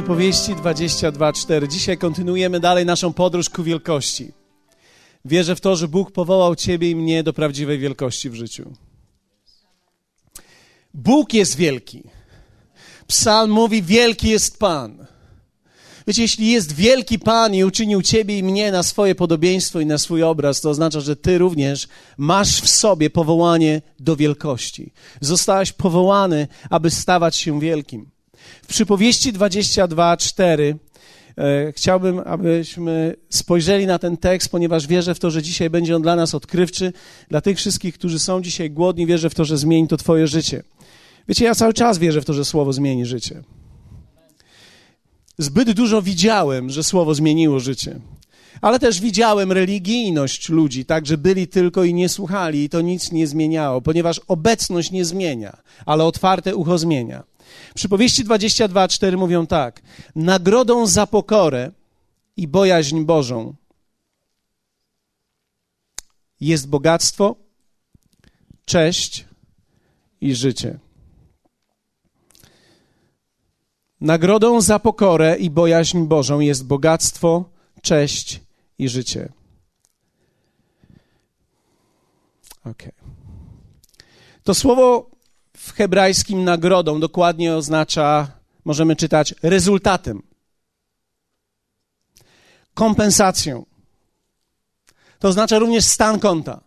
Przypowieści 22:4. Dzisiaj kontynuujemy dalej naszą podróż ku wielkości. Wierzę w to, że Bóg powołał Ciebie i mnie do prawdziwej wielkości w życiu. Bóg jest wielki. Psalm mówi: Wielki jest Pan. Wiecie, jeśli jest wielki Pan i uczynił Ciebie i mnie na swoje podobieństwo i na swój obraz, to oznacza, że Ty również masz w sobie powołanie do wielkości. Zostałeś powołany, aby stawać się wielkim. W przypowieści 22, 4 e, chciałbym, abyśmy spojrzeli na ten tekst, ponieważ wierzę w to, że dzisiaj będzie on dla nas odkrywczy. Dla tych wszystkich, którzy są dzisiaj głodni, wierzę w to, że zmieni to Twoje życie. Wiecie, ja cały czas wierzę w to, że Słowo zmieni życie. Zbyt dużo widziałem, że Słowo zmieniło życie. Ale też widziałem religijność ludzi, tak, że byli tylko i nie słuchali, i to nic nie zmieniało, ponieważ obecność nie zmienia, ale otwarte ucho zmienia. Przypowieści 22:4 mówią tak: Nagrodą za pokorę i bojaźń Bożą jest bogactwo, cześć i życie. Nagrodą za pokorę i bojaźń Bożą jest bogactwo, cześć i życie. Okay. To słowo w hebrajskim nagrodą dokładnie oznacza, możemy czytać, rezultatem, kompensacją. To oznacza również stan konta.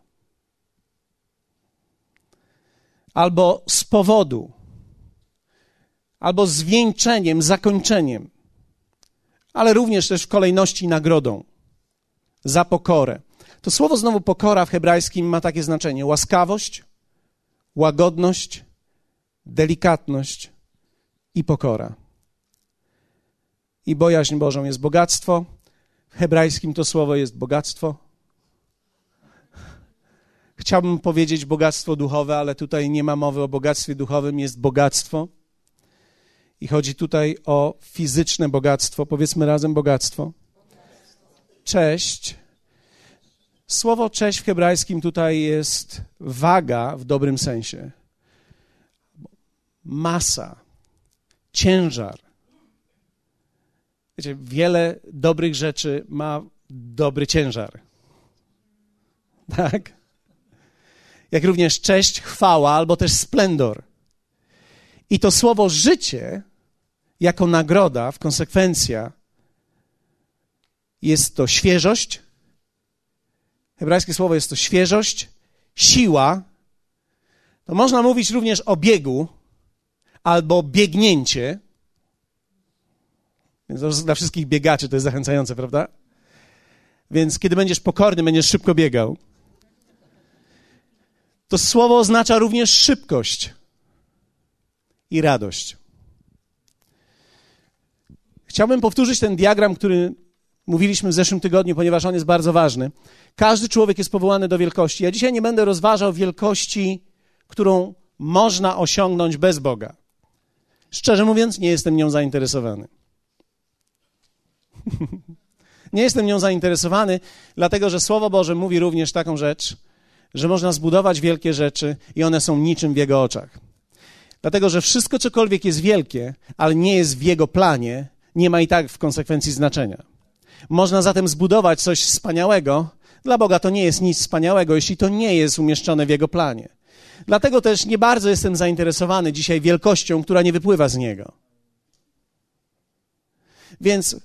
Albo z powodu, albo zwieńczeniem, zakończeniem, ale również też w kolejności nagrodą za pokorę. To słowo znowu pokora w hebrajskim ma takie znaczenie: łaskawość, łagodność, delikatność i pokora. I bojaźń Bożą jest bogactwo. W hebrajskim to słowo jest bogactwo. Chciałbym powiedzieć bogactwo duchowe, ale tutaj nie ma mowy o bogactwie duchowym, jest bogactwo. I chodzi tutaj o fizyczne bogactwo. Powiedzmy razem bogactwo. Cześć. Słowo cześć w hebrajskim tutaj jest waga w dobrym sensie masa, ciężar. Wiecie, wiele dobrych rzeczy ma dobry ciężar. Tak? Jak również cześć, chwała albo też splendor. I to słowo życie jako nagroda, w konsekwencja, jest to świeżość. Hebrajskie słowo jest to świeżość, siła. To można mówić również o biegu, albo biegnięcie. Więc dla wszystkich biegaczy to jest zachęcające, prawda? Więc kiedy będziesz pokorny, będziesz szybko biegał. To słowo oznacza również szybkość i radość. Chciałbym powtórzyć ten diagram, który mówiliśmy w zeszłym tygodniu, ponieważ on jest bardzo ważny. Każdy człowiek jest powołany do wielkości. Ja dzisiaj nie będę rozważał wielkości, którą można osiągnąć bez Boga. Szczerze mówiąc, nie jestem nią zainteresowany. nie jestem nią zainteresowany, dlatego że Słowo Boże mówi również taką rzecz, że można zbudować wielkie rzeczy i one są niczym w Jego oczach. Dlatego, że wszystko, cokolwiek jest wielkie, ale nie jest w Jego planie, nie ma i tak w konsekwencji znaczenia. Można zatem zbudować coś wspaniałego. Dla Boga to nie jest nic wspaniałego, jeśli to nie jest umieszczone w Jego planie. Dlatego też nie bardzo jestem zainteresowany dzisiaj wielkością, która nie wypływa z niego. Więc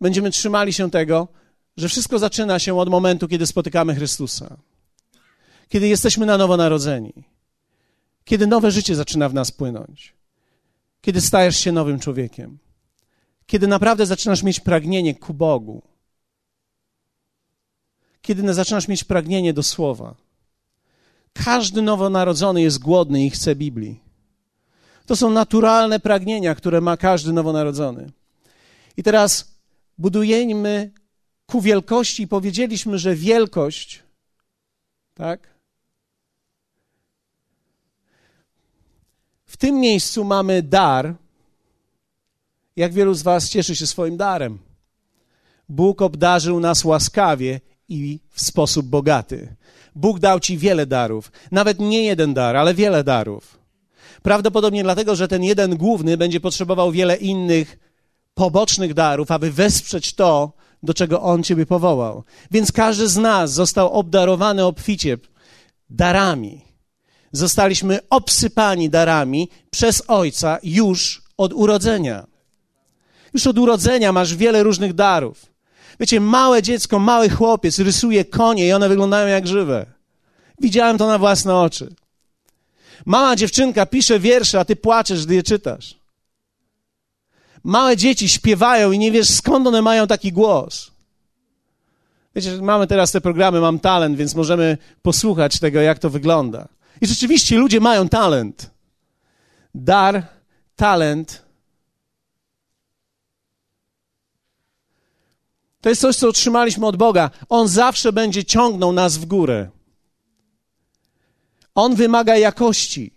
będziemy trzymali się tego, że wszystko zaczyna się od momentu, kiedy spotykamy Chrystusa. Kiedy jesteśmy na nowo narodzeni. Kiedy nowe życie zaczyna w nas płynąć. Kiedy stajesz się nowym człowiekiem. Kiedy naprawdę zaczynasz mieć pragnienie ku Bogu. Kiedy zaczynasz mieć pragnienie do Słowa. Każdy nowonarodzony jest głodny i chce Biblii. To są naturalne pragnienia, które ma każdy nowonarodzony. I teraz budujemy ku wielkości i powiedzieliśmy, że wielkość, tak? W tym miejscu mamy dar. Jak wielu z Was cieszy się swoim darem? Bóg obdarzył nas łaskawie i w sposób bogaty. Bóg dał ci wiele darów. Nawet nie jeden dar, ale wiele darów. Prawdopodobnie dlatego, że ten jeden główny będzie potrzebował wiele innych pobocznych darów, aby wesprzeć to, do czego On Ciebie powołał. Więc każdy z nas został obdarowany obficie darami. Zostaliśmy obsypani darami przez Ojca już od urodzenia. Już od urodzenia masz wiele różnych darów. Wiecie, małe dziecko, mały chłopiec rysuje konie i one wyglądają jak żywe. Widziałem to na własne oczy. Mała dziewczynka pisze wiersze, a ty płaczesz, gdy je czytasz. Małe dzieci śpiewają i nie wiesz, skąd one mają taki głos. Wiecie, mamy teraz te programy, mam talent, więc możemy posłuchać tego, jak to wygląda. I rzeczywiście ludzie mają talent. Dar, talent. To jest coś, co otrzymaliśmy od Boga. On zawsze będzie ciągnął nas w górę. On wymaga jakości.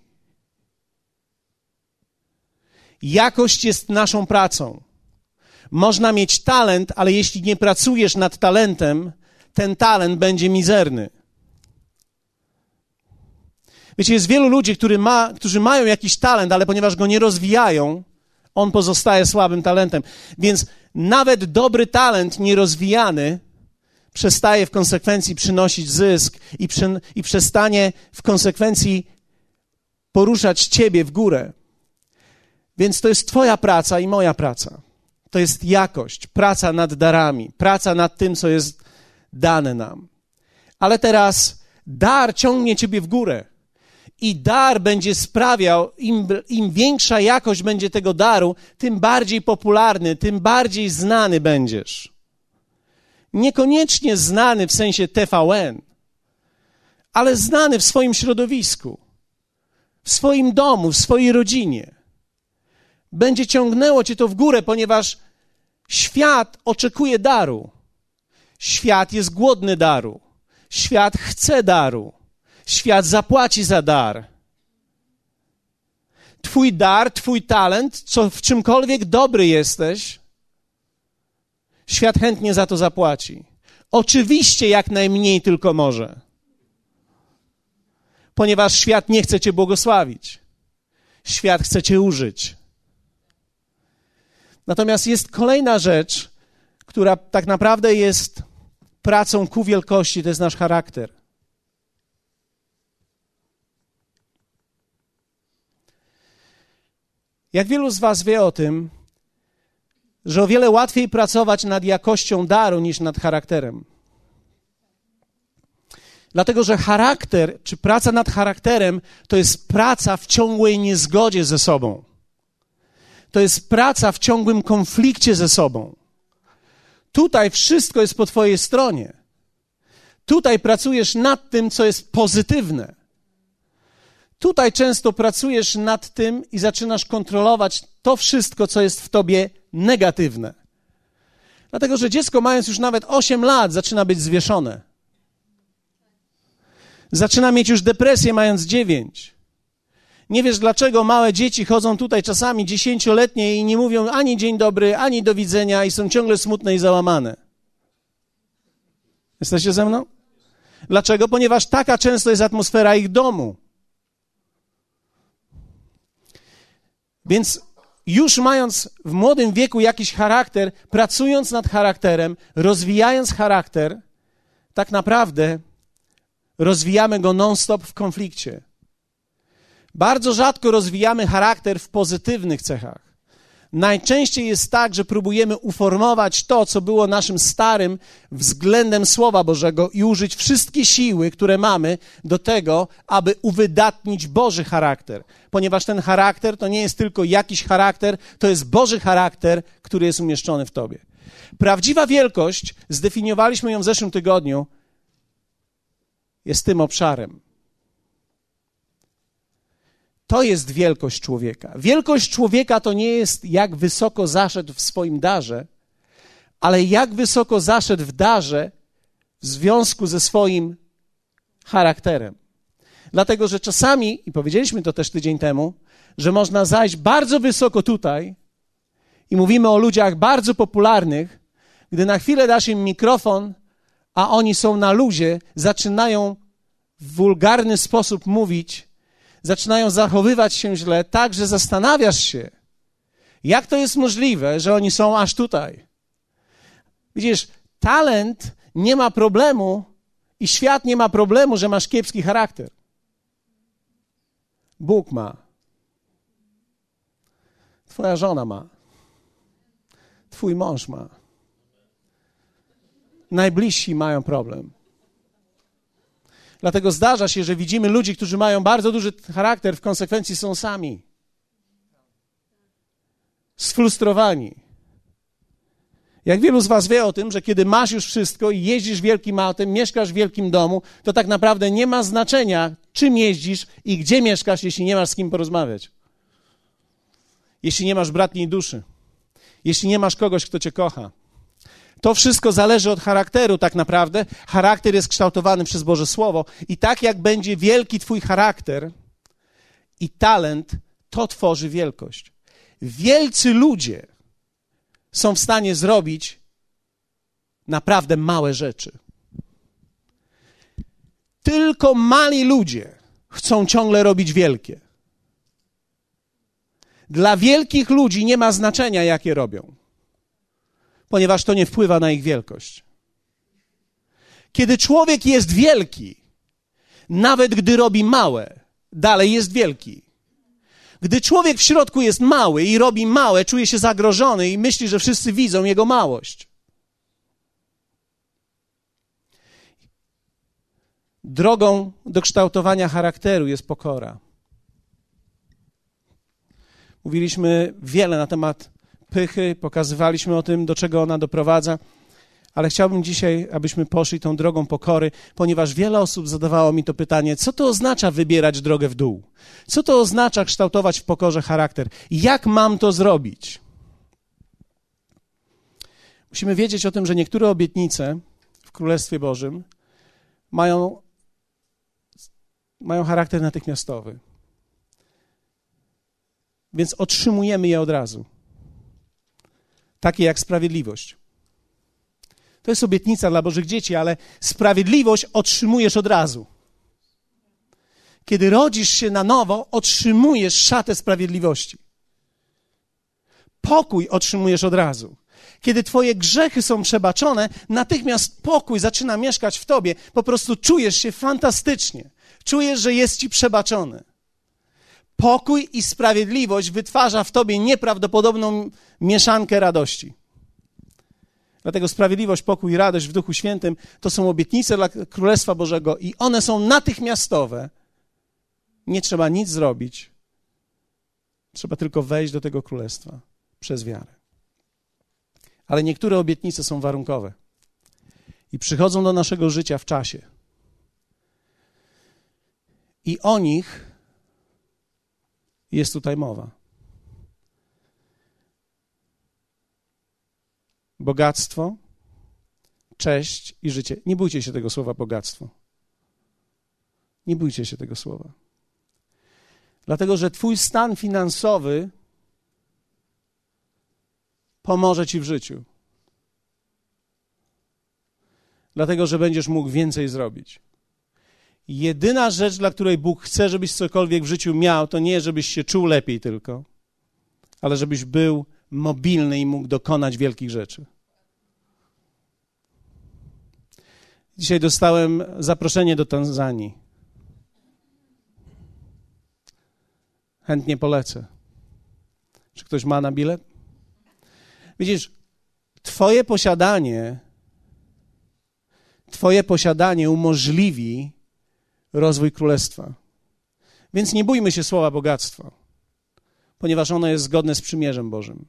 Jakość jest naszą pracą. Można mieć talent, ale jeśli nie pracujesz nad talentem, ten talent będzie mizerny. Wiecie, jest wielu ludzi, którzy, ma, którzy mają jakiś talent, ale ponieważ go nie rozwijają, on pozostaje słabym talentem. Więc nawet dobry talent nierozwijany przestaje w konsekwencji przynosić zysk i, przy, i przestanie w konsekwencji poruszać ciebie w górę. Więc to jest Twoja praca i moja praca. To jest jakość, praca nad darami, praca nad tym, co jest dane nam. Ale teraz dar ciągnie Ciebie w górę. I dar będzie sprawiał, im, im większa jakość będzie tego daru, tym bardziej popularny, tym bardziej znany będziesz. Niekoniecznie znany w sensie TVN, ale znany w swoim środowisku, w swoim domu, w swojej rodzinie będzie ciągnęło cię to w górę, ponieważ świat oczekuje daru. Świat jest głodny daru. Świat chce daru. Świat zapłaci za dar. Twój dar, twój talent, co w czymkolwiek dobry jesteś, świat chętnie za to zapłaci. Oczywiście jak najmniej tylko może. Ponieważ świat nie chce cię błogosławić. Świat chce cię użyć. Natomiast jest kolejna rzecz, która tak naprawdę jest pracą ku wielkości, to jest nasz charakter. Jak wielu z Was wie o tym, że o wiele łatwiej pracować nad jakością daru niż nad charakterem. Dlatego, że charakter, czy praca nad charakterem, to jest praca w ciągłej niezgodzie ze sobą to jest praca w ciągłym konflikcie ze sobą. Tutaj wszystko jest po Twojej stronie. Tutaj pracujesz nad tym, co jest pozytywne. Tutaj często pracujesz nad tym i zaczynasz kontrolować to wszystko, co jest w tobie negatywne. Dlatego, że dziecko, mając już nawet 8 lat, zaczyna być zwieszone. Zaczyna mieć już depresję, mając 9. Nie wiesz, dlaczego małe dzieci chodzą tutaj czasami dziesięcioletnie i nie mówią ani dzień dobry, ani do widzenia i są ciągle smutne i załamane. Jesteście ze mną? Dlaczego? Ponieważ taka często jest atmosfera ich domu. Więc już mając w młodym wieku jakiś charakter, pracując nad charakterem, rozwijając charakter, tak naprawdę rozwijamy go non-stop w konflikcie. Bardzo rzadko rozwijamy charakter w pozytywnych cechach. Najczęściej jest tak, że próbujemy uformować to, co było naszym starym względem Słowa Bożego i użyć wszystkie siły, które mamy do tego, aby uwydatnić Boży charakter. Ponieważ ten charakter to nie jest tylko jakiś charakter, to jest Boży charakter, który jest umieszczony w tobie. Prawdziwa wielkość, zdefiniowaliśmy ją w zeszłym tygodniu, jest tym obszarem. To jest wielkość człowieka. Wielkość człowieka to nie jest jak wysoko zaszedł w swoim darze, ale jak wysoko zaszedł w darze w związku ze swoim charakterem. Dlatego, że czasami, i powiedzieliśmy to też tydzień temu, że można zajść bardzo wysoko tutaj i mówimy o ludziach bardzo popularnych, gdy na chwilę dasz im mikrofon, a oni są na luzie, zaczynają w wulgarny sposób mówić, zaczynają zachowywać się źle, tak, że zastanawiasz się, Jak to jest możliwe, że oni są aż tutaj? Widzisz, talent nie ma problemu i świat nie ma problemu, że masz kiepski charakter. Bóg ma. Twoja żona ma. Twój mąż ma. Najbliżsi mają problem. Dlatego zdarza się, że widzimy ludzi, którzy mają bardzo duży charakter, w konsekwencji są sami. Sfrustrowani. Jak wielu z Was wie o tym, że kiedy masz już wszystko i jeździsz wielkim autem, mieszkasz w wielkim domu, to tak naprawdę nie ma znaczenia, czym jeździsz i gdzie mieszkasz, jeśli nie masz z kim porozmawiać. Jeśli nie masz bratniej duszy. Jeśli nie masz kogoś, kto Cię kocha. To wszystko zależy od charakteru, tak naprawdę. Charakter jest kształtowany przez Boże Słowo, i tak jak będzie wielki Twój charakter i talent, to tworzy wielkość. Wielcy ludzie są w stanie zrobić naprawdę małe rzeczy. Tylko mali ludzie chcą ciągle robić wielkie. Dla wielkich ludzi nie ma znaczenia, jakie robią ponieważ to nie wpływa na ich wielkość. Kiedy człowiek jest wielki, nawet gdy robi małe, dalej jest wielki. Gdy człowiek w środku jest mały i robi małe, czuje się zagrożony i myśli, że wszyscy widzą jego małość. Drogą do kształtowania charakteru jest pokora. Mówiliśmy wiele na temat pychy, pokazywaliśmy o tym, do czego ona doprowadza. Ale chciałbym dzisiaj, abyśmy poszli tą drogą pokory, ponieważ wiele osób zadawało mi to pytanie, co to oznacza wybierać drogę w dół? Co to oznacza kształtować w pokorze charakter? Jak mam to zrobić? Musimy wiedzieć o tym, że niektóre obietnice w Królestwie Bożym mają, mają charakter natychmiastowy. Więc otrzymujemy je od razu takie jak sprawiedliwość. To jest obietnica dla Bożych dzieci, ale sprawiedliwość otrzymujesz od razu. Kiedy rodzisz się na nowo, otrzymujesz szatę sprawiedliwości. Pokój otrzymujesz od razu. Kiedy Twoje grzechy są przebaczone, natychmiast pokój zaczyna mieszkać w Tobie. Po prostu czujesz się fantastycznie. Czujesz, że jest Ci przebaczony. Pokój i sprawiedliwość wytwarza w tobie nieprawdopodobną mieszankę radości. Dlatego sprawiedliwość, pokój i radość w Duchu Świętym to są obietnice dla Królestwa Bożego i one są natychmiastowe. Nie trzeba nic zrobić. Trzeba tylko wejść do tego królestwa przez wiarę. Ale niektóre obietnice są warunkowe i przychodzą do naszego życia w czasie. I o nich jest tutaj mowa. Bogactwo, cześć i życie. Nie bójcie się tego słowa bogactwo. Nie bójcie się tego słowa. Dlatego, że Twój stan finansowy pomoże Ci w życiu. Dlatego, że będziesz mógł więcej zrobić. Jedyna rzecz, dla której Bóg chce, żebyś cokolwiek w życiu miał, to nie, żebyś się czuł lepiej tylko, ale żebyś był mobilny i mógł dokonać wielkich rzeczy. Dzisiaj dostałem zaproszenie do Tanzanii. Chętnie polecę. Czy ktoś ma na bilet? Widzisz, Twoje posiadanie, Twoje posiadanie umożliwi rozwój królestwa. Więc nie bójmy się słowa bogactwo, ponieważ ono jest zgodne z przymierzem Bożym.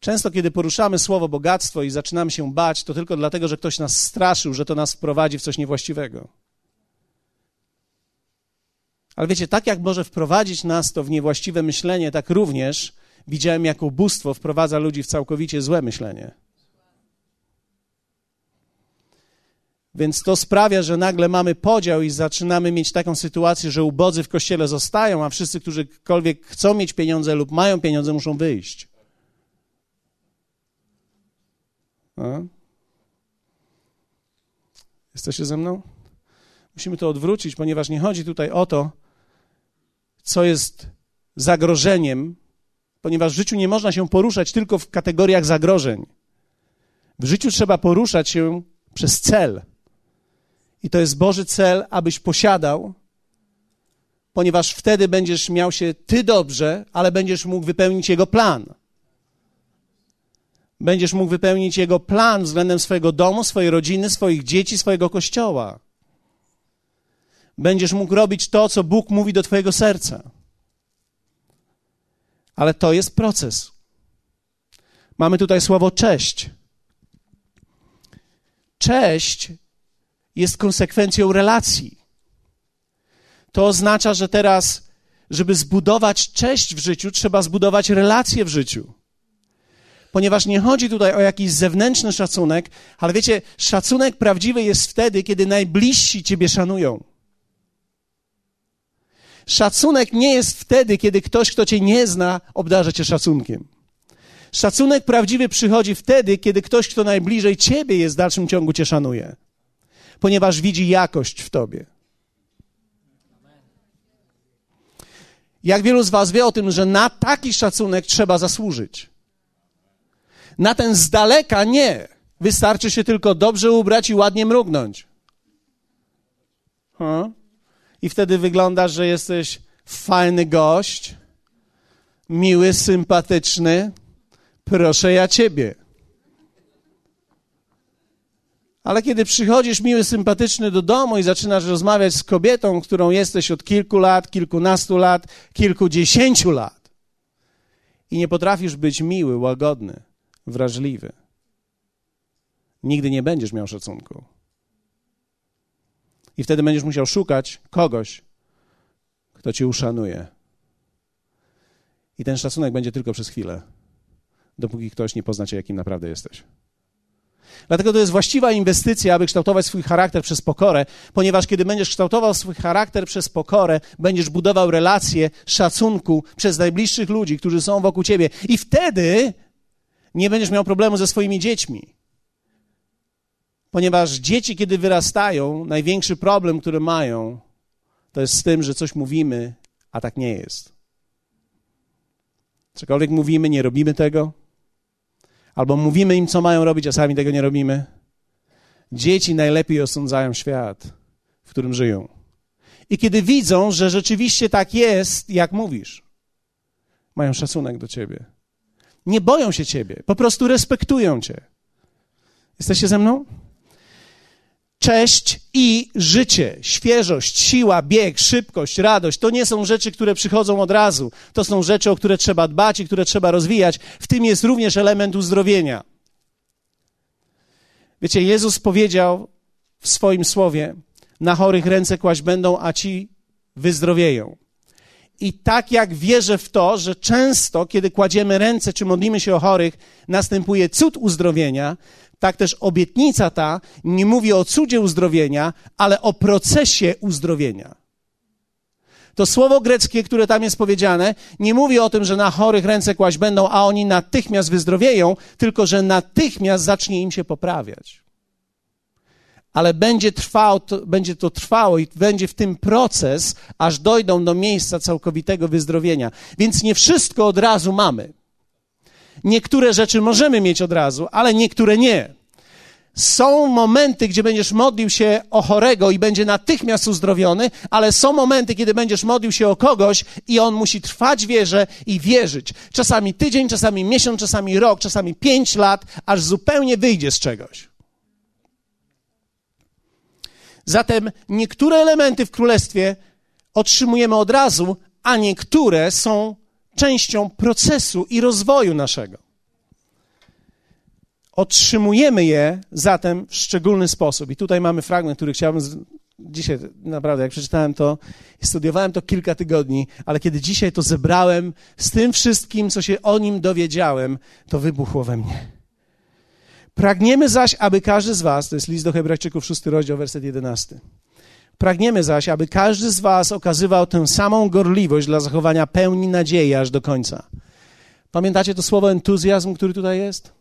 Często, kiedy poruszamy słowo bogactwo i zaczynamy się bać, to tylko dlatego, że ktoś nas straszył, że to nas wprowadzi w coś niewłaściwego. Ale wiecie, tak jak może wprowadzić nas to w niewłaściwe myślenie, tak również widziałem, jak ubóstwo wprowadza ludzi w całkowicie złe myślenie. Więc to sprawia, że nagle mamy podział i zaczynamy mieć taką sytuację, że ubodzy w kościele zostają, a wszyscy, którzykolwiek chcą mieć pieniądze lub mają pieniądze, muszą wyjść. A? Jesteście ze mną? Musimy to odwrócić, ponieważ nie chodzi tutaj o to, co jest zagrożeniem, ponieważ w życiu nie można się poruszać tylko w kategoriach zagrożeń. W życiu trzeba poruszać się przez cel. I to jest Boży cel, abyś posiadał, ponieważ wtedy będziesz miał się ty dobrze, ale będziesz mógł wypełnić Jego plan. Będziesz mógł wypełnić Jego plan względem swojego domu, swojej rodziny, swoich dzieci, swojego kościoła. Będziesz mógł robić to, co Bóg mówi do Twojego serca. Ale to jest proces. Mamy tutaj słowo cześć. Cześć jest konsekwencją relacji. To oznacza, że teraz, żeby zbudować cześć w życiu, trzeba zbudować relacje w życiu. Ponieważ nie chodzi tutaj o jakiś zewnętrzny szacunek, ale wiecie, szacunek prawdziwy jest wtedy, kiedy najbliżsi ciebie szanują. Szacunek nie jest wtedy, kiedy ktoś, kto cię nie zna, obdarza cię szacunkiem. Szacunek prawdziwy przychodzi wtedy, kiedy ktoś, kto najbliżej ciebie jest, w dalszym ciągu cię szanuje, ponieważ widzi jakość w tobie. Jak wielu z Was wie o tym, że na taki szacunek trzeba zasłużyć? Na ten z daleka nie. Wystarczy się tylko dobrze ubrać i ładnie mrugnąć. I wtedy wygląda, że jesteś fajny gość, miły, sympatyczny. Proszę ja ciebie. Ale kiedy przychodzisz miły, sympatyczny do domu i zaczynasz rozmawiać z kobietą, którą jesteś od kilku lat, kilkunastu lat, kilkudziesięciu lat i nie potrafisz być miły, łagodny, wrażliwy, nigdy nie będziesz miał szacunku. I wtedy będziesz musiał szukać kogoś, kto cię uszanuje. I ten szacunek będzie tylko przez chwilę, dopóki ktoś nie pozna cię, jakim naprawdę jesteś. Dlatego to jest właściwa inwestycja, aby kształtować swój charakter przez pokorę, ponieważ kiedy będziesz kształtował swój charakter przez pokorę, będziesz budował relacje szacunku przez najbliższych ludzi, którzy są wokół ciebie. I wtedy nie będziesz miał problemu ze swoimi dziećmi. Ponieważ dzieci, kiedy wyrastają, największy problem, który mają, to jest z tym, że coś mówimy, a tak nie jest. Cokolwiek mówimy, nie robimy tego. Albo mówimy im, co mają robić, a sami tego nie robimy. Dzieci najlepiej osądzają świat, w którym żyją. I kiedy widzą, że rzeczywiście tak jest, jak mówisz, mają szacunek do ciebie. Nie boją się ciebie, po prostu respektują cię. Jesteście ze mną? Cześć i życie, świeżość, siła, bieg, szybkość, radość to nie są rzeczy, które przychodzą od razu. To są rzeczy, o które trzeba dbać i które trzeba rozwijać. W tym jest również element uzdrowienia. Wiecie, Jezus powiedział w swoim słowie: Na chorych ręce kłaść będą, a ci wyzdrowieją. I tak jak wierzę w to, że często, kiedy kładziemy ręce czy modlimy się o chorych, następuje cud uzdrowienia, tak też obietnica ta nie mówi o cudzie uzdrowienia, ale o procesie uzdrowienia. To słowo greckie, które tam jest powiedziane, nie mówi o tym, że na chorych ręce kłaść będą, a oni natychmiast wyzdrowieją, tylko że natychmiast zacznie im się poprawiać. Ale będzie, trwał, to, będzie to trwało i będzie w tym proces, aż dojdą do miejsca całkowitego wyzdrowienia. Więc nie wszystko od razu mamy. Niektóre rzeczy możemy mieć od razu, ale niektóre nie. Są momenty, gdzie będziesz modlił się o chorego i będzie natychmiast uzdrowiony, ale są momenty, kiedy będziesz modlił się o kogoś i on musi trwać wierze i wierzyć. Czasami tydzień, czasami miesiąc, czasami rok, czasami pięć lat, aż zupełnie wyjdzie z czegoś. Zatem niektóre elementy w królestwie otrzymujemy od razu, a niektóre są częścią procesu i rozwoju naszego. Otrzymujemy je zatem w szczególny sposób. I tutaj mamy fragment, który chciałbym dzisiaj, naprawdę, jak przeczytałem to studiowałem to kilka tygodni, ale kiedy dzisiaj to zebrałem z tym wszystkim, co się o nim dowiedziałem, to wybuchło we mnie. Pragniemy zaś, aby każdy z was, to jest list do Hebrajczyków, szósty rozdział, werset jedenasty. Pragniemy zaś, aby każdy z Was okazywał tę samą gorliwość dla zachowania pełni nadziei aż do końca. Pamiętacie to słowo entuzjazm, który tutaj jest?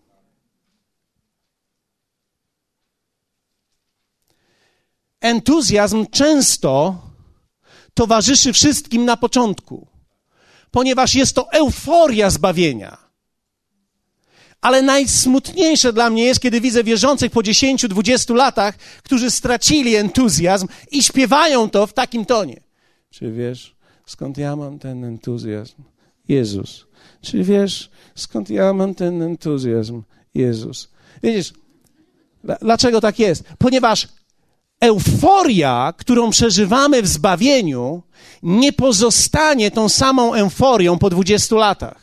Entuzjazm często towarzyszy wszystkim na początku, ponieważ jest to euforia zbawienia. Ale najsmutniejsze dla mnie jest, kiedy widzę wierzących po 10-20 latach, którzy stracili entuzjazm i śpiewają to w takim tonie. Czy wiesz, skąd ja mam ten entuzjazm? Jezus. Czy wiesz, skąd ja mam ten entuzjazm? Jezus. Widzisz, dlaczego tak jest? Ponieważ euforia, którą przeżywamy w zbawieniu, nie pozostanie tą samą euforią po 20 latach.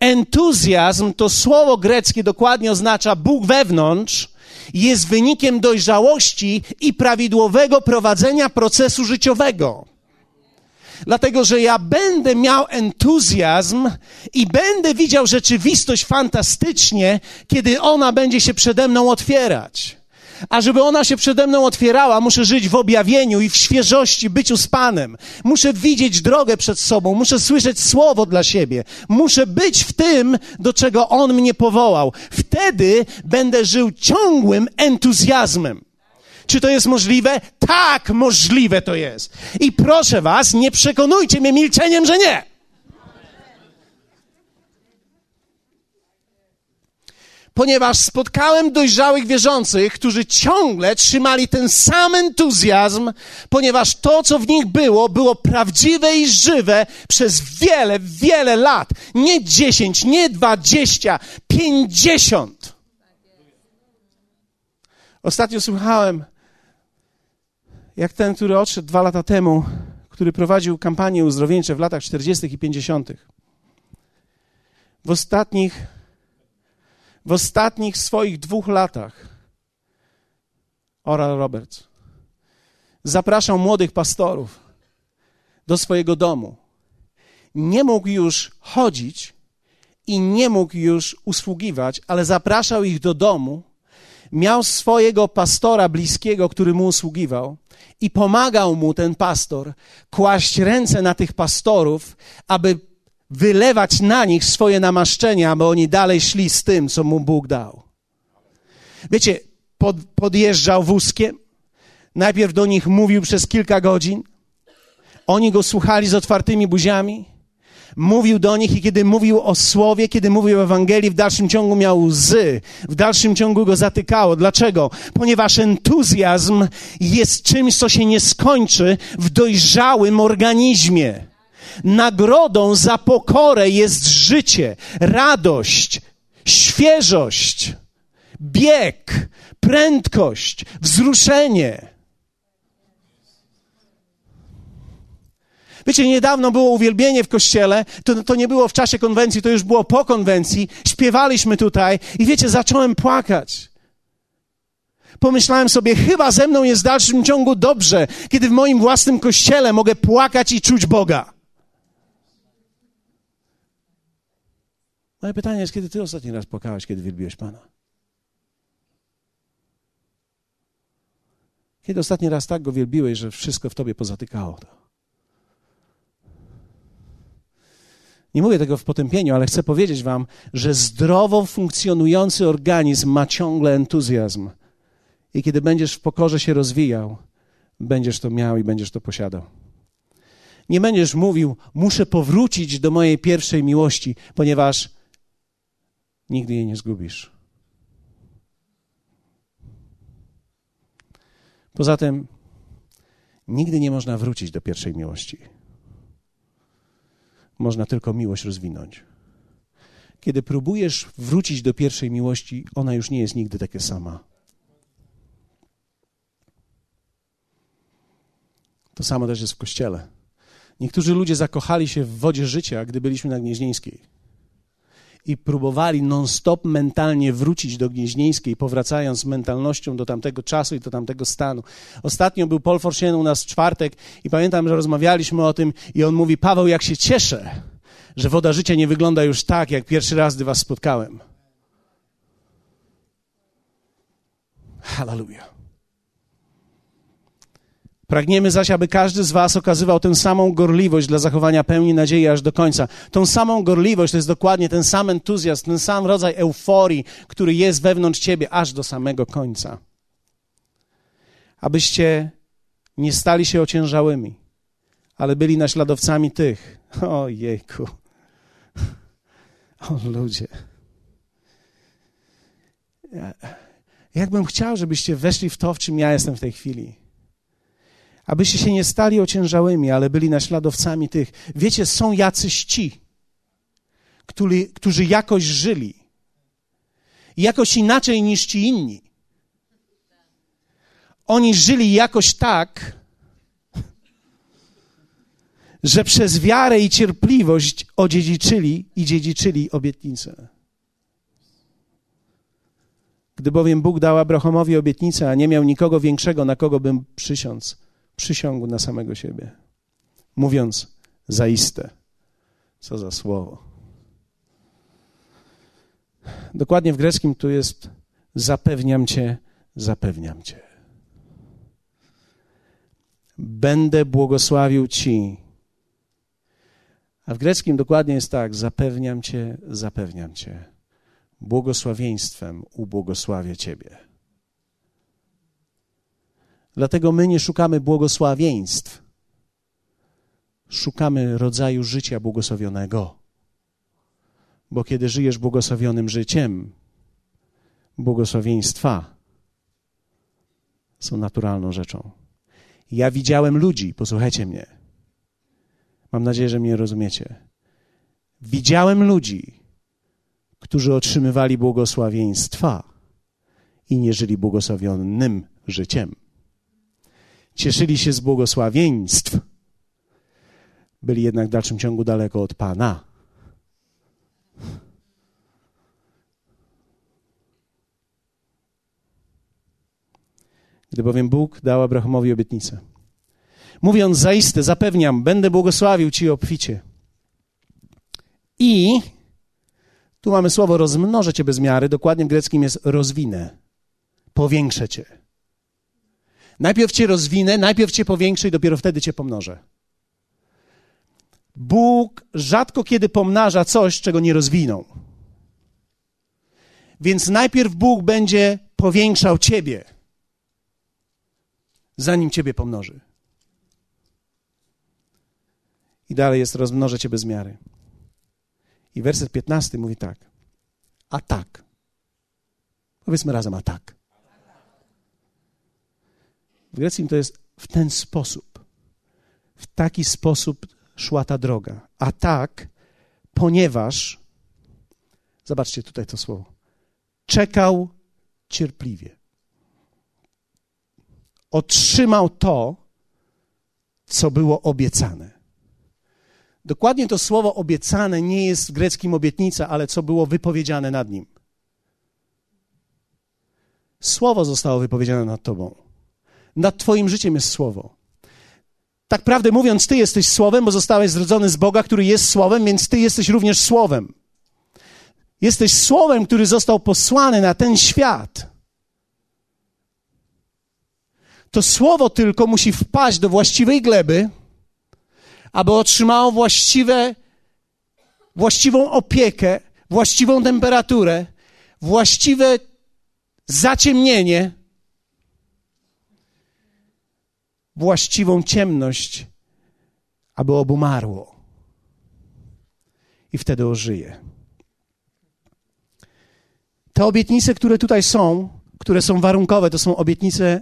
Entuzjazm to słowo greckie dokładnie oznacza Bóg wewnątrz, jest wynikiem dojrzałości i prawidłowego prowadzenia procesu życiowego. Dlatego, że ja będę miał entuzjazm i będę widział rzeczywistość fantastycznie, kiedy ona będzie się przede mną otwierać. A żeby ona się przede mną otwierała, muszę żyć w objawieniu i w świeżości, byciu z Panem. Muszę widzieć drogę przed sobą, muszę słyszeć słowo dla siebie. Muszę być w tym, do czego On mnie powołał. Wtedy będę żył ciągłym entuzjazmem. Czy to jest możliwe? Tak, możliwe to jest. I proszę Was, nie przekonujcie mnie milczeniem, że nie. Ponieważ spotkałem dojrzałych wierzących, którzy ciągle trzymali ten sam entuzjazm, ponieważ to, co w nich było, było prawdziwe i żywe przez wiele, wiele lat. Nie dziesięć, nie dwadzieścia, pięćdziesiąt. Ostatnio słuchałem, jak ten, który odszedł dwa lata temu, który prowadził kampanie uzdrowieńcze w latach 40. i 50. W ostatnich w ostatnich swoich dwóch latach Oral Roberts zapraszał młodych pastorów do swojego domu. Nie mógł już chodzić i nie mógł już usługiwać, ale zapraszał ich do domu. Miał swojego pastora bliskiego, który mu usługiwał, i pomagał mu ten pastor kłaść ręce na tych pastorów, aby wylewać na nich swoje namaszczenia, aby oni dalej szli z tym, co mu Bóg dał. Wiecie, pod, podjeżdżał wózkiem, najpierw do nich mówił przez kilka godzin, oni go słuchali z otwartymi buziami, mówił do nich i kiedy mówił o słowie, kiedy mówił o Ewangelii, w dalszym ciągu miał łzy, w dalszym ciągu go zatykało. Dlaczego? Ponieważ entuzjazm jest czymś, co się nie skończy w dojrzałym organizmie. Nagrodą za pokorę jest życie, radość, świeżość, bieg, prędkość, wzruszenie. Wiecie, niedawno było uwielbienie w kościele, to, to nie było w czasie konwencji, to już było po konwencji. Śpiewaliśmy tutaj i wiecie, zacząłem płakać. Pomyślałem sobie, chyba ze mną jest w dalszym ciągu dobrze, kiedy w moim własnym kościele mogę płakać i czuć Boga. Moje pytanie jest, kiedy ty ostatni raz płakałeś, kiedy wielbiłeś Pana? Kiedy ostatni raz tak go wielbiłeś, że wszystko w tobie pozatykało to? Nie mówię tego w potępieniu, ale chcę powiedzieć wam, że zdrowo funkcjonujący organizm ma ciągle entuzjazm. I kiedy będziesz w pokorze się rozwijał, będziesz to miał i będziesz to posiadał. Nie będziesz mówił, muszę powrócić do mojej pierwszej miłości, ponieważ nigdy jej nie zgubisz. Poza tym, nigdy nie można wrócić do pierwszej miłości. Można tylko miłość rozwinąć. Kiedy próbujesz wrócić do pierwszej miłości, ona już nie jest nigdy taka sama. To samo też jest w kościele. Niektórzy ludzie zakochali się w wodzie życia, gdy byliśmy na Gnieźnieńskiej i próbowali non-stop mentalnie wrócić do Gnieźnieńskiej, powracając mentalnością do tamtego czasu i do tamtego stanu. Ostatnio był Paul Forsien u nas w czwartek i pamiętam, że rozmawialiśmy o tym i on mówi, Paweł, jak się cieszę, że woda życia nie wygląda już tak, jak pierwszy raz, gdy was spotkałem. Hallelujah. Pragniemy zaś, aby każdy z Was okazywał tę samą gorliwość dla zachowania pełni nadziei aż do końca. Tą samą gorliwość to jest dokładnie ten sam entuzjazm, ten sam rodzaj euforii, który jest wewnątrz Ciebie aż do samego końca. Abyście nie stali się ociężałymi, ale byli naśladowcami tych. O jejku. O ludzie. Jakbym chciał, żebyście weszli w to, w czym ja jestem w tej chwili. Abyście się nie stali ociężałymi, ale byli naśladowcami tych. Wiecie, są jacyś ci, którzy, którzy jakoś żyli. Jakoś inaczej niż ci inni. Oni żyli jakoś tak, że przez wiarę i cierpliwość odziedziczyli i dziedziczyli obietnicę. Gdy bowiem Bóg dał Abrahamowi obietnicę, a nie miał nikogo większego, na kogo bym przysiąc, przysiągł na samego siebie, mówiąc zaiste. Co za słowo. Dokładnie w greckim tu jest zapewniam cię, zapewniam cię. Będę błogosławił ci. A w greckim dokładnie jest tak: zapewniam cię, zapewniam cię błogosławieństwem ubłogosławię Ciebie. Dlatego my nie szukamy błogosławieństw, szukamy rodzaju życia błogosławionego. Bo kiedy żyjesz błogosławionym życiem, błogosławieństwa są naturalną rzeczą. Ja widziałem ludzi, posłuchajcie mnie. Mam nadzieję, że mnie rozumiecie. Widziałem ludzi, którzy otrzymywali błogosławieństwa i nie żyli błogosławionym życiem. Cieszyli się z błogosławieństw, byli jednak w dalszym ciągu daleko od Pana. Gdy bowiem Bóg dał Abrahamowi obietnicę, mówiąc zaiste, zapewniam, będę błogosławił Ci obficie. I tu mamy słowo rozmnożę cię bez miary, dokładnie w greckim jest rozwinę, powiększę cię. Najpierw cię rozwinę, najpierw cię powiększę i dopiero wtedy cię pomnożę. Bóg rzadko kiedy pomnaża coś, czego nie rozwinął. Więc najpierw Bóg będzie powiększał ciebie, zanim ciebie pomnoży. I dalej jest rozmnożę cię bez miary. I werset 15 mówi tak. A tak. Powiedzmy razem, a tak. W greckim to jest w ten sposób. W taki sposób szła ta droga. A tak, ponieważ, zobaczcie tutaj to słowo, czekał cierpliwie. Otrzymał to, co było obiecane. Dokładnie to słowo obiecane nie jest w greckim obietnica, ale co było wypowiedziane nad nim. Słowo zostało wypowiedziane nad tobą. Nad twoim życiem jest słowo. Tak prawdę mówiąc, ty jesteś słowem, bo zostałeś zrodzony z Boga, który jest słowem, więc ty jesteś również słowem. Jesteś słowem, który został posłany na ten świat. To słowo tylko musi wpaść do właściwej gleby aby otrzymało właściwe, właściwą opiekę, właściwą temperaturę, właściwe zaciemnienie, właściwą ciemność, aby obumarło. I wtedy ożyje. Te obietnice, które tutaj są, które są warunkowe, to są obietnice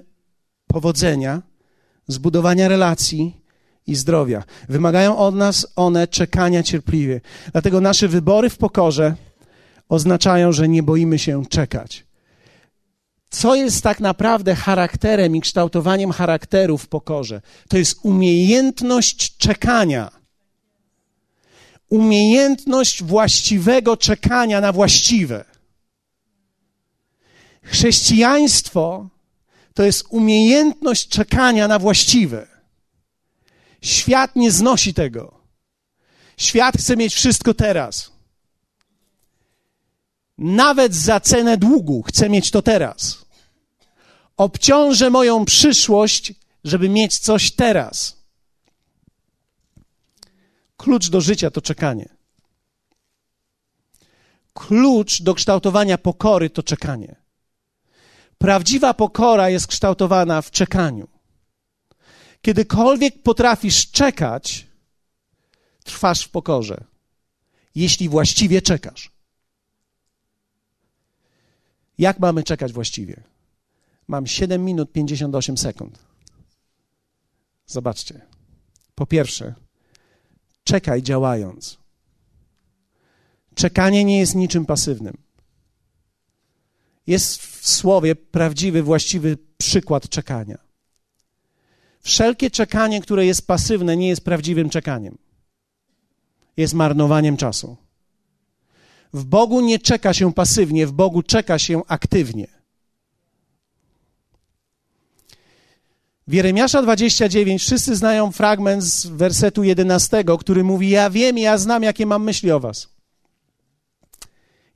powodzenia, zbudowania relacji, i zdrowia. Wymagają od nas one czekania cierpliwie. Dlatego nasze wybory w pokorze oznaczają, że nie boimy się czekać. Co jest tak naprawdę charakterem i kształtowaniem charakteru w pokorze? To jest umiejętność czekania. Umiejętność właściwego czekania na właściwe. Chrześcijaństwo to jest umiejętność czekania na właściwe. Świat nie znosi tego. Świat chce mieć wszystko teraz. Nawet za cenę długu chcę mieć to teraz. Obciążę moją przyszłość, żeby mieć coś teraz. Klucz do życia to czekanie. Klucz do kształtowania pokory to czekanie. Prawdziwa pokora jest kształtowana w czekaniu. Kiedykolwiek potrafisz czekać, trwasz w pokorze, jeśli właściwie czekasz. Jak mamy czekać właściwie? Mam 7 minut 58 sekund. Zobaczcie. Po pierwsze, czekaj działając. Czekanie nie jest niczym pasywnym. Jest w słowie prawdziwy, właściwy przykład czekania. Wszelkie czekanie, które jest pasywne, nie jest prawdziwym czekaniem. Jest marnowaniem czasu. W Bogu nie czeka się pasywnie, w Bogu czeka się aktywnie. W Jeremiasza 29 wszyscy znają fragment z wersetu 11, który mówi: Ja wiem, ja znam, jakie mam myśli o Was.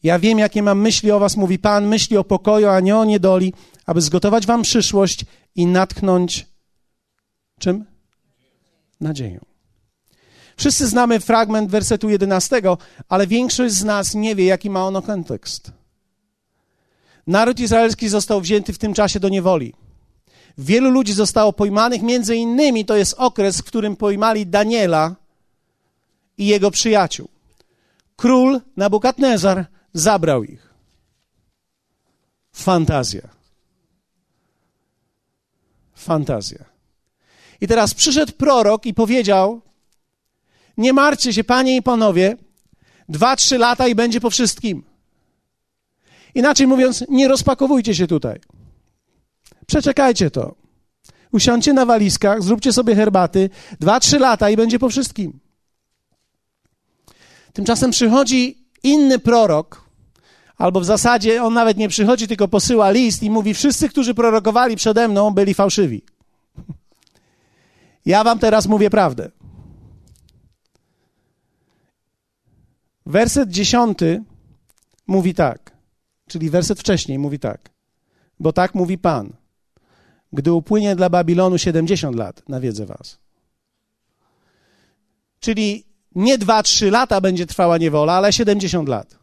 Ja wiem, jakie mam myśli o Was, mówi Pan, myśli o pokoju, a nie o niedoli, aby zgotować Wam przyszłość i natchnąć czym? Nadzieją. Wszyscy znamy fragment wersetu 11, ale większość z nas nie wie, jaki ma ono kontekst. Naród izraelski został wzięty w tym czasie do niewoli. Wielu ludzi zostało pojmanych, między innymi to jest okres, w którym pojmali Daniela i jego przyjaciół. Król Nabukadnezar zabrał ich. Fantazja. Fantazja. I teraz przyszedł prorok i powiedział: Nie martwcie się, panie i panowie, dwa, trzy lata i będzie po wszystkim. Inaczej mówiąc, nie rozpakowujcie się tutaj. Przeczekajcie to. Usiądźcie na walizkach, zróbcie sobie herbaty, dwa, trzy lata i będzie po wszystkim. Tymczasem przychodzi inny prorok, albo w zasadzie on nawet nie przychodzi, tylko posyła list i mówi: Wszyscy, którzy prorokowali przede mną, byli fałszywi. Ja wam teraz mówię prawdę. Werset dziesiąty mówi tak, czyli werset wcześniej mówi tak. Bo tak mówi Pan. Gdy upłynie dla Babilonu 70 lat, nawiedzę was. Czyli nie 2-3 lata będzie trwała niewola, ale 70 lat.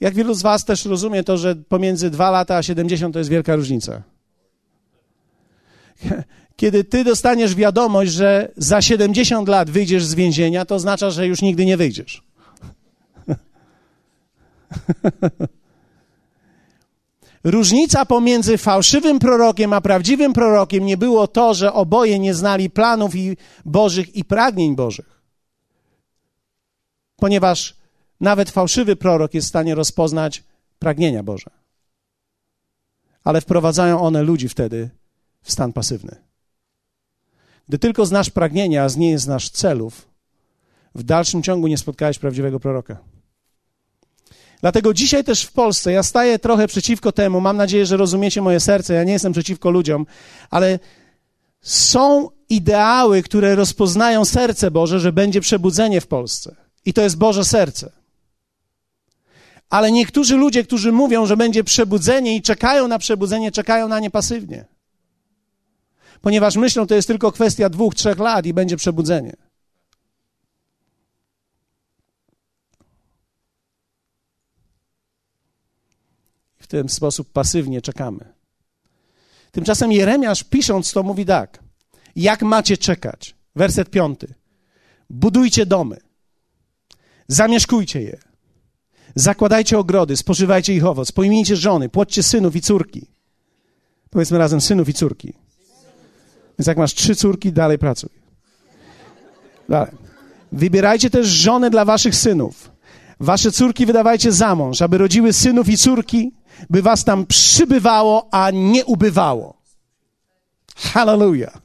Jak wielu z was też rozumie to, że pomiędzy 2 lata a 70 to jest wielka różnica. Kiedy ty dostaniesz wiadomość, że za 70 lat wyjdziesz z więzienia, to oznacza, że już nigdy nie wyjdziesz. Różnica pomiędzy fałszywym prorokiem a prawdziwym prorokiem nie było to, że oboje nie znali planów i Bożych i pragnień Bożych. Ponieważ nawet fałszywy prorok jest w stanie rozpoznać pragnienia Boże. Ale wprowadzają one ludzi wtedy w stan pasywny. Gdy tylko znasz pragnienia, a nie znasz celów, w dalszym ciągu nie spotkałeś prawdziwego proroka. Dlatego dzisiaj też w Polsce ja staję trochę przeciwko temu. Mam nadzieję, że rozumiecie moje serce. Ja nie jestem przeciwko ludziom, ale są ideały, które rozpoznają serce Boże, że będzie przebudzenie w Polsce. I to jest Boże serce. Ale niektórzy ludzie, którzy mówią, że będzie przebudzenie i czekają na przebudzenie, czekają na nie pasywnie ponieważ myślą, to jest tylko kwestia dwóch, trzech lat i będzie przebudzenie. W ten sposób pasywnie czekamy. Tymczasem Jeremiasz pisząc to mówi tak: Jak macie czekać? Werset piąty. Budujcie domy, zamieszkujcie je, zakładajcie ogrody, spożywajcie ich owoc, pojmijcie żony, płodźcie synów i córki. Powiedzmy razem synów i córki. Więc jak masz trzy córki, dalej pracuj. Dalej. Wybierajcie też żony dla waszych synów. Wasze córki wydawajcie za mąż, aby rodziły synów i córki, by was tam przybywało, a nie ubywało. Hallelujah.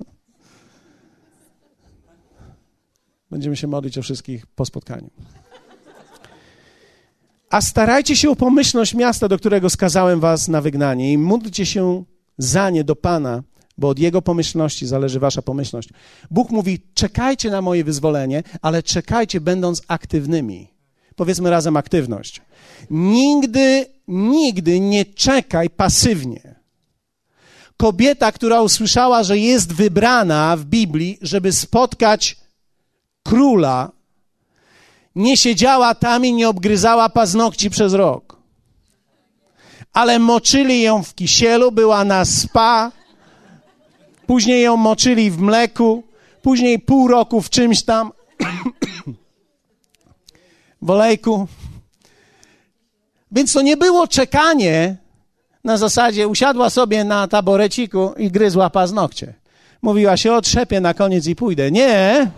Będziemy się modlić o wszystkich po spotkaniu. A starajcie się o pomyślność miasta, do którego skazałem was na wygnanie i módlcie się za nie do Pana, bo od Jego pomyślności zależy Wasza pomyślność. Bóg mówi: czekajcie na moje wyzwolenie, ale czekajcie, będąc aktywnymi. Powiedzmy razem aktywność. Nigdy, nigdy nie czekaj pasywnie. Kobieta, która usłyszała, że jest wybrana w Biblii, żeby spotkać króla, nie siedziała tam i nie obgryzała paznokci przez rok. Ale moczyli ją w kisielu, była na spa, Później ją moczyli w mleku, później pół roku w czymś tam, w olejku. Więc to nie było czekanie na zasadzie usiadła sobie na taboreciku i gryzła paznokcie. Mówiła się, otrzepię na koniec i pójdę. Nie.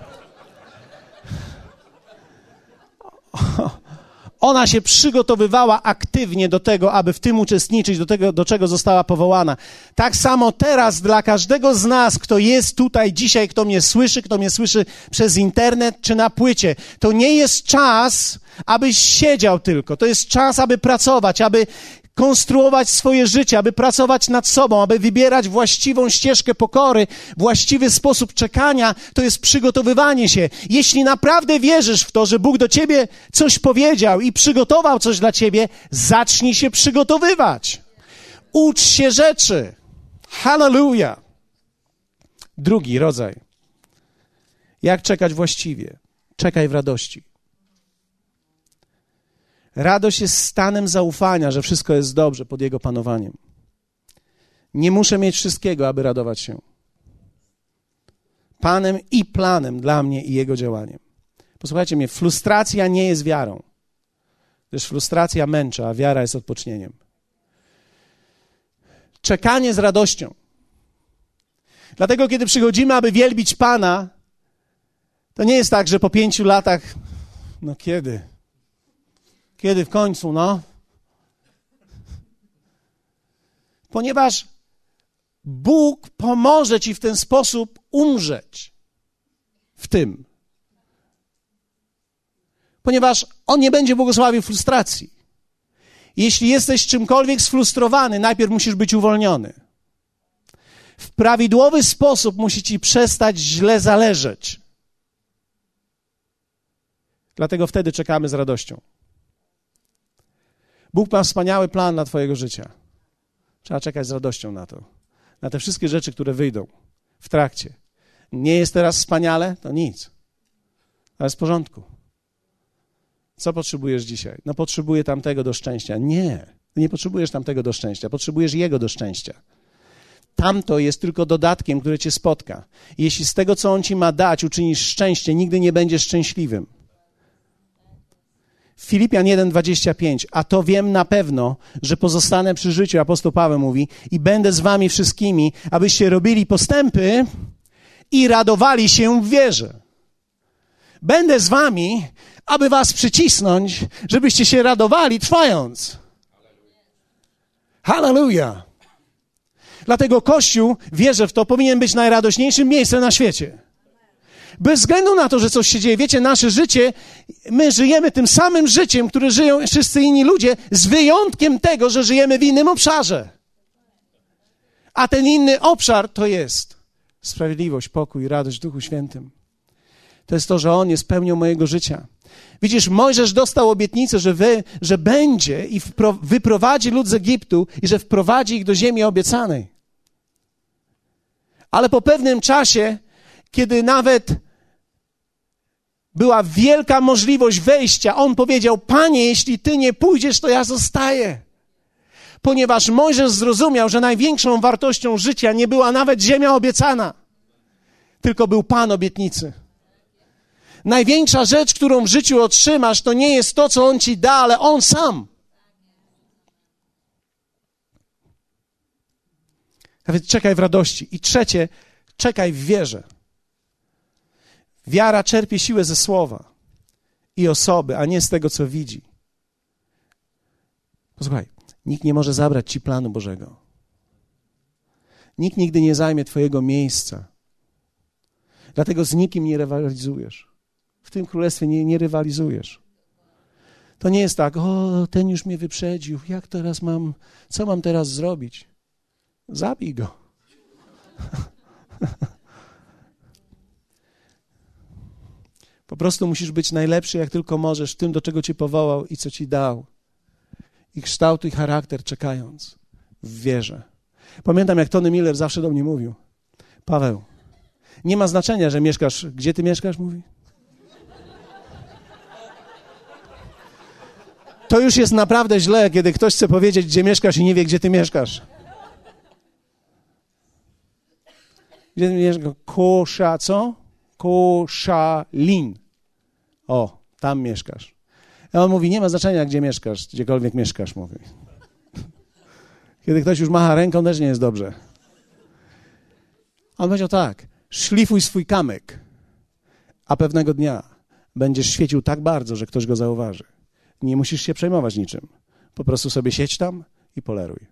Ona się przygotowywała aktywnie do tego, aby w tym uczestniczyć, do tego, do czego została powołana. Tak samo teraz dla każdego z nas, kto jest tutaj dzisiaj, kto mnie słyszy, kto mnie słyszy przez internet czy na płycie, to nie jest czas, abyś siedział tylko. To jest czas, aby pracować, aby konstruować swoje życie, aby pracować nad sobą, aby wybierać właściwą ścieżkę pokory, właściwy sposób czekania, to jest przygotowywanie się. Jeśli naprawdę wierzysz w to, że Bóg do ciebie coś powiedział i przygotował coś dla ciebie, zacznij się przygotowywać. Ucz się rzeczy. Hallelujah. Drugi rodzaj. Jak czekać właściwie? Czekaj w radości. Radość jest stanem zaufania, że wszystko jest dobrze pod Jego panowaniem. Nie muszę mieć wszystkiego, aby radować się. Panem i planem dla mnie i Jego działaniem. Posłuchajcie mnie, frustracja nie jest wiarą. Gdyż frustracja męczy, a wiara jest odpocznieniem. Czekanie z radością. Dlatego, kiedy przychodzimy, aby wielbić Pana, to nie jest tak, że po pięciu latach, no kiedy? Kiedy w końcu, no? Ponieważ Bóg pomoże ci w ten sposób umrzeć w tym. Ponieważ On nie będzie błogosławił frustracji. Jeśli jesteś czymkolwiek sfrustrowany, najpierw musisz być uwolniony. W prawidłowy sposób musi ci przestać źle zależeć. Dlatego wtedy czekamy z radością. Bóg ma wspaniały plan dla Twojego życia. Trzeba czekać z radością na to. Na te wszystkie rzeczy, które wyjdą w trakcie. Nie jest teraz wspaniale? To nic. Ale w porządku. Co potrzebujesz dzisiaj? No potrzebuję tamtego do szczęścia. Nie. Nie potrzebujesz tamtego do szczęścia. Potrzebujesz Jego do szczęścia. Tamto jest tylko dodatkiem, który cię spotka. Jeśli z tego, co On ci ma dać, uczynisz szczęście, nigdy nie będziesz szczęśliwym. Filipian 1:25, a to wiem na pewno, że pozostanę przy życiu, apostoł Paweł mówi, i będę z wami wszystkimi, abyście robili postępy i radowali się w wierze. Będę z wami, aby was przycisnąć, żebyście się radowali trwając. Hallelujah. Dlatego Kościół, wierzę w to, powinien być najradośniejszym miejscem na świecie. Bez względu na to, że coś się dzieje. Wiecie, nasze życie, my żyjemy tym samym życiem, które żyją wszyscy inni ludzie, z wyjątkiem tego, że żyjemy w innym obszarze. A ten inny obszar to jest sprawiedliwość, pokój, radość w Duchu Świętym. To jest to, że On jest pełnią mojego życia. Widzisz, Mojżesz dostał obietnicę, że, wy, że będzie i wpro, wyprowadzi lud z Egiptu i że wprowadzi ich do ziemi obiecanej. Ale po pewnym czasie, kiedy nawet była wielka możliwość wejścia. On powiedział: Panie, jeśli ty nie pójdziesz, to ja zostaję. Ponieważ Mojżesz zrozumiał, że największą wartością życia nie była nawet ziemia obiecana, tylko był Pan obietnicy. Największa rzecz, którą w życiu otrzymasz, to nie jest to, co On ci da, ale On sam. A więc czekaj w radości. I trzecie, czekaj w wierze. Wiara czerpie siłę ze słowa i osoby, a nie z tego, co widzi. Posłuchaj, nikt nie może zabrać ci planu Bożego. Nikt nigdy nie zajmie Twojego miejsca. Dlatego z nikim nie rywalizujesz. W tym królestwie nie, nie rywalizujesz. To nie jest tak, o, ten już mnie wyprzedził, jak teraz mam, co mam teraz zrobić? Zabij go. prostu musisz być najlepszy, jak tylko możesz, w tym, do czego Cię powołał i co Ci dał. I kształtuj charakter, czekając w wierze. Pamiętam, jak Tony Miller zawsze do mnie mówił: Paweł, nie ma znaczenia, że mieszkasz. Gdzie ty mieszkasz? Mówi. To już jest naprawdę źle, kiedy ktoś chce powiedzieć, gdzie mieszkasz i nie wie, gdzie ty mieszkasz. Gdzie mieszka? Kosza, co? O, tam mieszkasz. A on mówi, nie ma znaczenia, gdzie mieszkasz, gdziekolwiek mieszkasz, mówi. Kiedy ktoś już macha ręką, też nie jest dobrze. On powiedział tak, szlifuj swój kamyk, a pewnego dnia będziesz świecił tak bardzo, że ktoś go zauważy. Nie musisz się przejmować niczym. Po prostu sobie siedź tam i poleruj.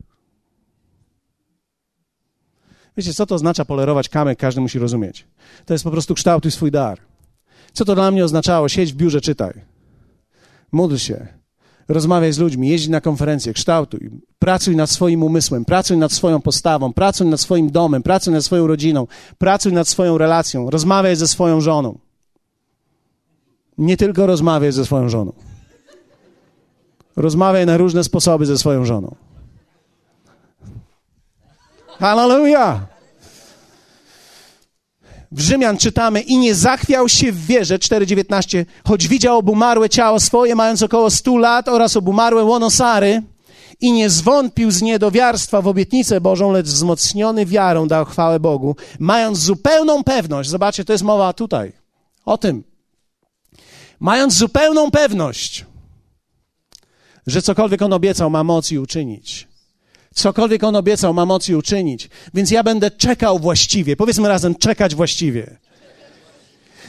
Wiecie, co to oznacza polerować kamyk? Każdy musi rozumieć. To jest po prostu kształtuj swój dar. Co to dla mnie oznaczało? Siedź w biurze, czytaj. Módl się. Rozmawiaj z ludźmi, jeźdź na konferencje, kształtuj. Pracuj nad swoim umysłem, pracuj nad swoją postawą, pracuj nad swoim domem, pracuj nad swoją rodziną, pracuj nad swoją relacją, rozmawiaj ze swoją żoną. Nie tylko rozmawiaj ze swoją żoną. Rozmawiaj na różne sposoby ze swoją żoną. Hallelujah! W Rzymian czytamy i nie zachwiał się w wierze, 4,19, choć widział obumarłe ciało swoje, mając około 100 lat oraz obumarłe łono Sary i nie zwątpił z niedowiarstwa w obietnicę Bożą, lecz wzmocniony wiarą dał chwałę Bogu, mając zupełną pewność, zobaczcie, to jest mowa tutaj, o tym, mając zupełną pewność, że cokolwiek on obiecał, ma moc i uczynić. Cokolwiek on obiecał, ma moc i uczynić. Więc ja będę czekał właściwie. Powiedzmy razem, czekać właściwie.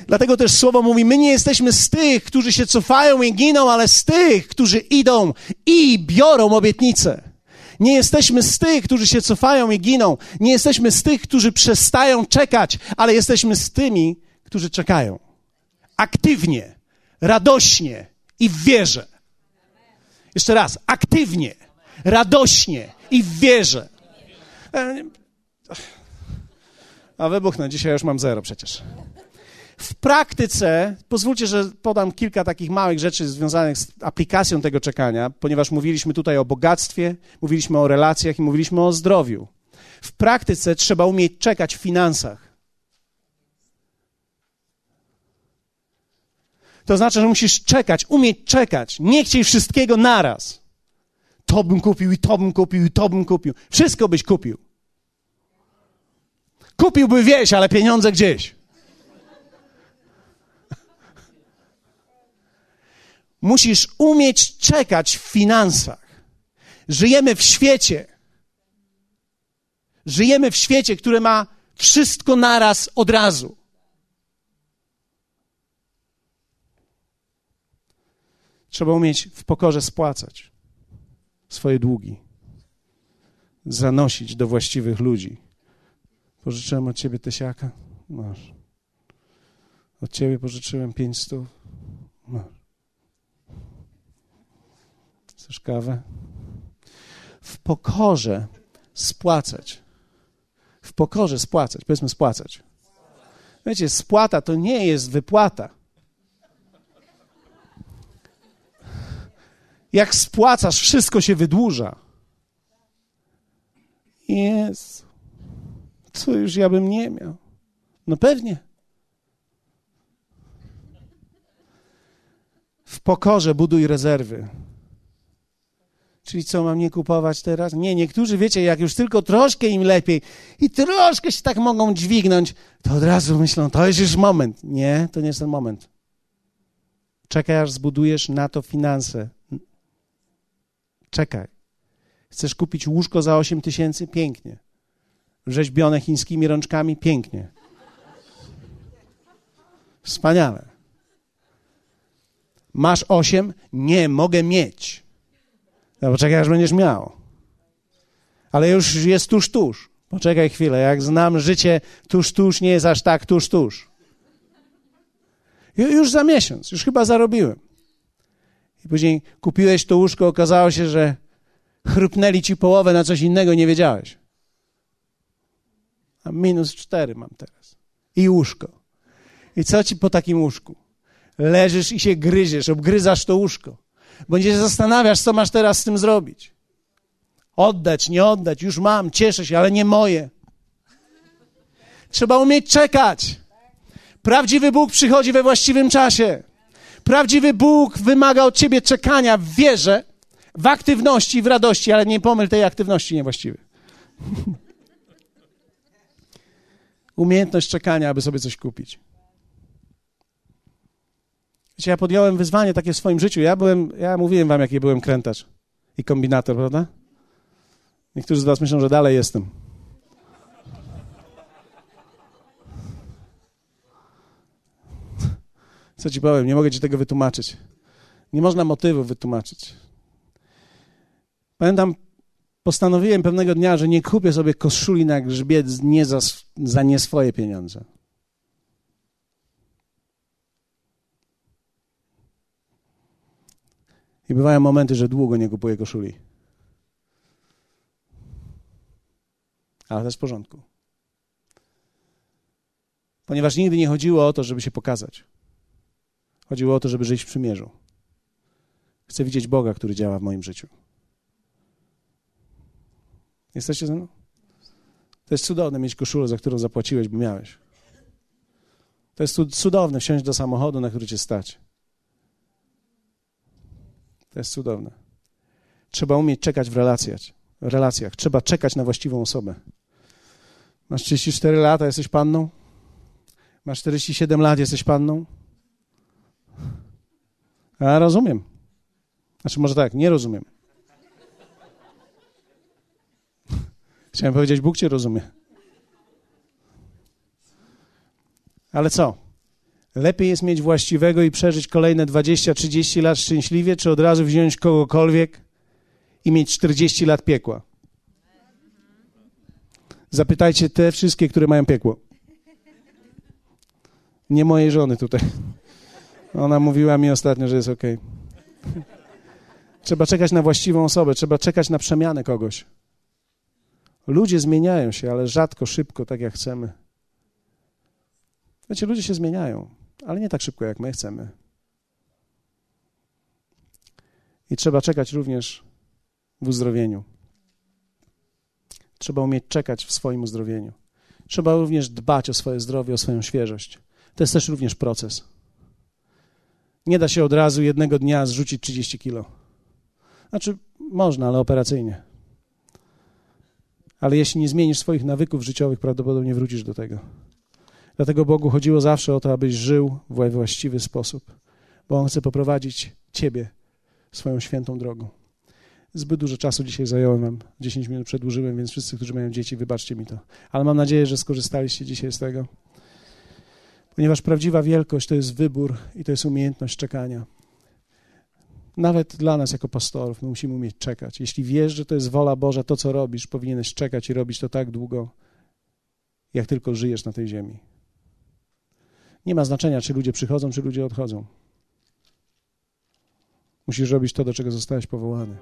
Dlatego też słowo mówi: My nie jesteśmy z tych, którzy się cofają i giną, ale z tych, którzy idą i biorą obietnicę. Nie jesteśmy z tych, którzy się cofają i giną. Nie jesteśmy z tych, którzy przestają czekać, ale jesteśmy z tymi, którzy czekają. Aktywnie, radośnie i w wierze. Jeszcze raz, aktywnie, radośnie i w wierze. E, a wybuchnę, dzisiaj już mam zero przecież. W praktyce, pozwólcie, że podam kilka takich małych rzeczy związanych z aplikacją tego czekania, ponieważ mówiliśmy tutaj o bogactwie, mówiliśmy o relacjach i mówiliśmy o zdrowiu. W praktyce trzeba umieć czekać w finansach. To znaczy, że musisz czekać, umieć czekać, nie chcieć wszystkiego naraz. To bym kupił i to bym kupił i to bym kupił. Wszystko byś kupił. Kupiłby wieś, ale pieniądze gdzieś. Musisz umieć czekać w finansach. Żyjemy w świecie. Żyjemy w świecie, który ma wszystko naraz od razu. Trzeba umieć w pokorze spłacać swoje długi, zanosić do właściwych ludzi. Pożyczyłem od ciebie tysiaka? Masz. Od ciebie pożyczyłem pięć stów? Masz. Chcesz kawę? W pokorze spłacać. W pokorze spłacać. Powiedzmy spłacać. Wiecie, spłata to nie jest wypłata. Jak spłacasz, wszystko się wydłuża. Jest. Co już ja bym nie miał? No pewnie. W pokorze buduj rezerwy. Czyli co, mam nie kupować teraz? Nie, niektórzy, wiecie, jak już tylko troszkę im lepiej i troszkę się tak mogą dźwignąć, to od razu myślą, to jest już moment. Nie, to nie jest ten moment. Czekaj, aż zbudujesz na to finanse. Czekaj. Chcesz kupić łóżko za 8 tysięcy? Pięknie. Rzeźbione chińskimi rączkami? Pięknie. Wspaniale. Masz 8? Nie, mogę mieć. No poczekaj, aż będziesz miał. Ale już jest tuż, tuż. Poczekaj chwilę, jak znam życie, tuż, tuż nie jest aż tak tuż, tuż. Już za miesiąc, już chyba zarobiłem. I później kupiłeś to łóżko, okazało się, że chrupnęli ci połowę na coś innego, nie wiedziałeś. A minus cztery mam teraz. I łóżko. I co ci po takim łóżku? Leżysz i się gryziesz, obgryzasz to łóżko. Nie się zastanawiasz, co masz teraz z tym zrobić. Oddać, nie oddać, już mam, cieszę się, ale nie moje. Trzeba umieć czekać. Prawdziwy Bóg przychodzi we właściwym czasie. Prawdziwy Bóg wymaga od ciebie czekania w wierze, w aktywności, w radości, ale nie pomyl tej aktywności niewłaściwej. Umiejętność czekania, aby sobie coś kupić. Wiecie, ja podjąłem wyzwanie takie w swoim życiu. Ja byłem, ja mówiłem wam, jaki byłem krętacz i kombinator, prawda? Niektórzy z was myślą, że dalej jestem. Co ci powiem, nie mogę ci tego wytłumaczyć. Nie można motywów wytłumaczyć. Pamiętam, postanowiłem pewnego dnia, że nie kupię sobie koszuli na grzbiet nie za, za nie swoje pieniądze. I bywają momenty, że długo nie kupuję koszuli. Ale to jest w porządku. Ponieważ nigdy nie chodziło o to, żeby się pokazać. Chodziło o to, żeby żyć w przymierzu. Chcę widzieć Boga, który działa w moim życiu. Jesteście ze mną? To jest cudowne mieć koszulę, za którą zapłaciłeś, bo miałeś. To jest cudowne wsiąść do samochodu, na który cię stać. To jest cudowne. Trzeba umieć czekać w relacjach. W relacjach. Trzeba czekać na właściwą osobę. Masz 34 lata, jesteś panną? Masz 47 lat, jesteś panną? A rozumiem. Znaczy, może tak, nie rozumiem. Chciałem powiedzieć, Bóg cię rozumie. Ale co? Lepiej jest mieć właściwego i przeżyć kolejne 20-30 lat szczęśliwie, czy od razu wziąć kogokolwiek i mieć 40 lat piekła? Zapytajcie te wszystkie, które mają piekło. Nie mojej żony tutaj. Ona mówiła mi ostatnio, że jest ok. Trzeba czekać na właściwą osobę, trzeba czekać na przemianę kogoś. Ludzie zmieniają się, ale rzadko, szybko, tak jak chcemy. Wiecie, ludzie się zmieniają, ale nie tak szybko, jak my chcemy. I trzeba czekać również w uzdrowieniu. Trzeba umieć czekać w swoim uzdrowieniu. Trzeba również dbać o swoje zdrowie, o swoją świeżość. To jest też również proces. Nie da się od razu jednego dnia zrzucić 30 kilo. Znaczy, można, ale operacyjnie. Ale jeśli nie zmienisz swoich nawyków życiowych, prawdopodobnie wrócisz do tego. Dlatego Bogu chodziło zawsze o to, abyś żył w właściwy sposób, bo On chce poprowadzić Ciebie swoją świętą drogą. Zbyt dużo czasu dzisiaj zająłem wam, 10 minut przedłużyłem, więc wszyscy, którzy mają dzieci, wybaczcie mi to. Ale mam nadzieję, że skorzystaliście dzisiaj z tego. Ponieważ prawdziwa wielkość to jest wybór i to jest umiejętność czekania. Nawet dla nas jako pastorów my musimy umieć czekać. Jeśli wiesz, że to jest wola Boża, to co robisz, powinieneś czekać i robić to tak długo, jak tylko żyjesz na tej ziemi. Nie ma znaczenia, czy ludzie przychodzą, czy ludzie odchodzą. Musisz robić to, do czego zostałeś powołany.